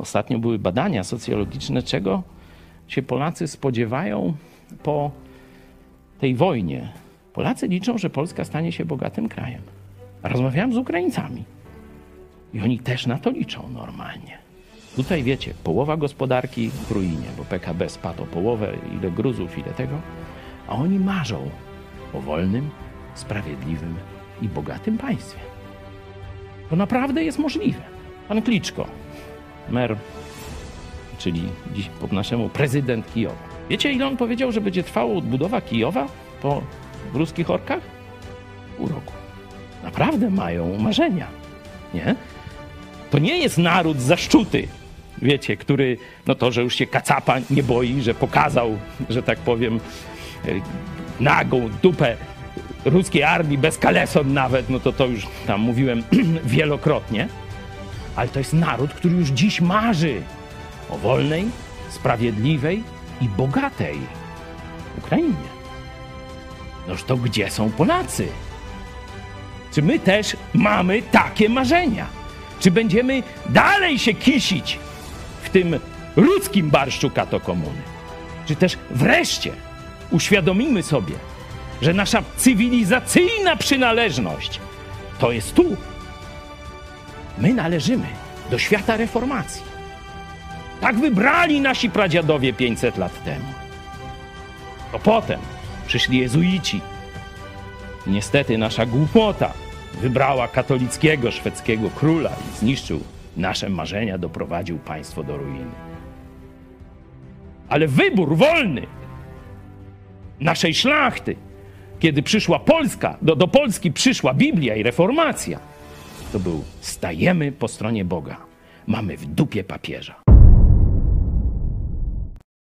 Ostatnio były badania socjologiczne, czego się Polacy spodziewają po tej wojnie. Polacy liczą, że Polska stanie się bogatym krajem. Rozmawiałem z Ukraińcami i oni też na to liczą normalnie. Tutaj wiecie, połowa gospodarki w ruinie, bo PKB spadł o połowę, ile gruzów, ile tego, a oni marzą o wolnym, sprawiedliwym i bogatym państwie. To naprawdę jest możliwe. Pan Kliczko, mer, czyli dziś po naszemu prezydent Kijowa. Wiecie, ile on powiedział, że będzie trwała odbudowa Kijowa po ruskich orkach? Pół roku. Naprawdę mają marzenia, nie? To nie jest naród zaszczuty, wiecie, który, no to, że już się kacapa nie boi, że pokazał, że tak powiem, e, nagą dupę ruskiej armii bez kaleson nawet, no to to już tam mówiłem wielokrotnie. Ale to jest naród, który już dziś marzy o wolnej, sprawiedliwej i bogatej Ukrainie. Noż to gdzie są Polacy? Czy my też mamy takie marzenia? Czy będziemy dalej się kisić w tym ludzkim barszczu katokomuny? Czy też wreszcie uświadomimy sobie, że nasza cywilizacyjna przynależność to jest tu. My należymy do świata reformacji. Tak wybrali nasi pradziadowie 500 lat temu. To potem przyszli jezuici. Niestety nasza głupota wybrała katolickiego szwedzkiego króla i zniszczył nasze marzenia, doprowadził państwo do ruiny. Ale wybór wolny naszej szlachty, kiedy przyszła Polska, do, do Polski przyszła Biblia i reformacja, to był stajemy po stronie Boga. Mamy w dupie papieża.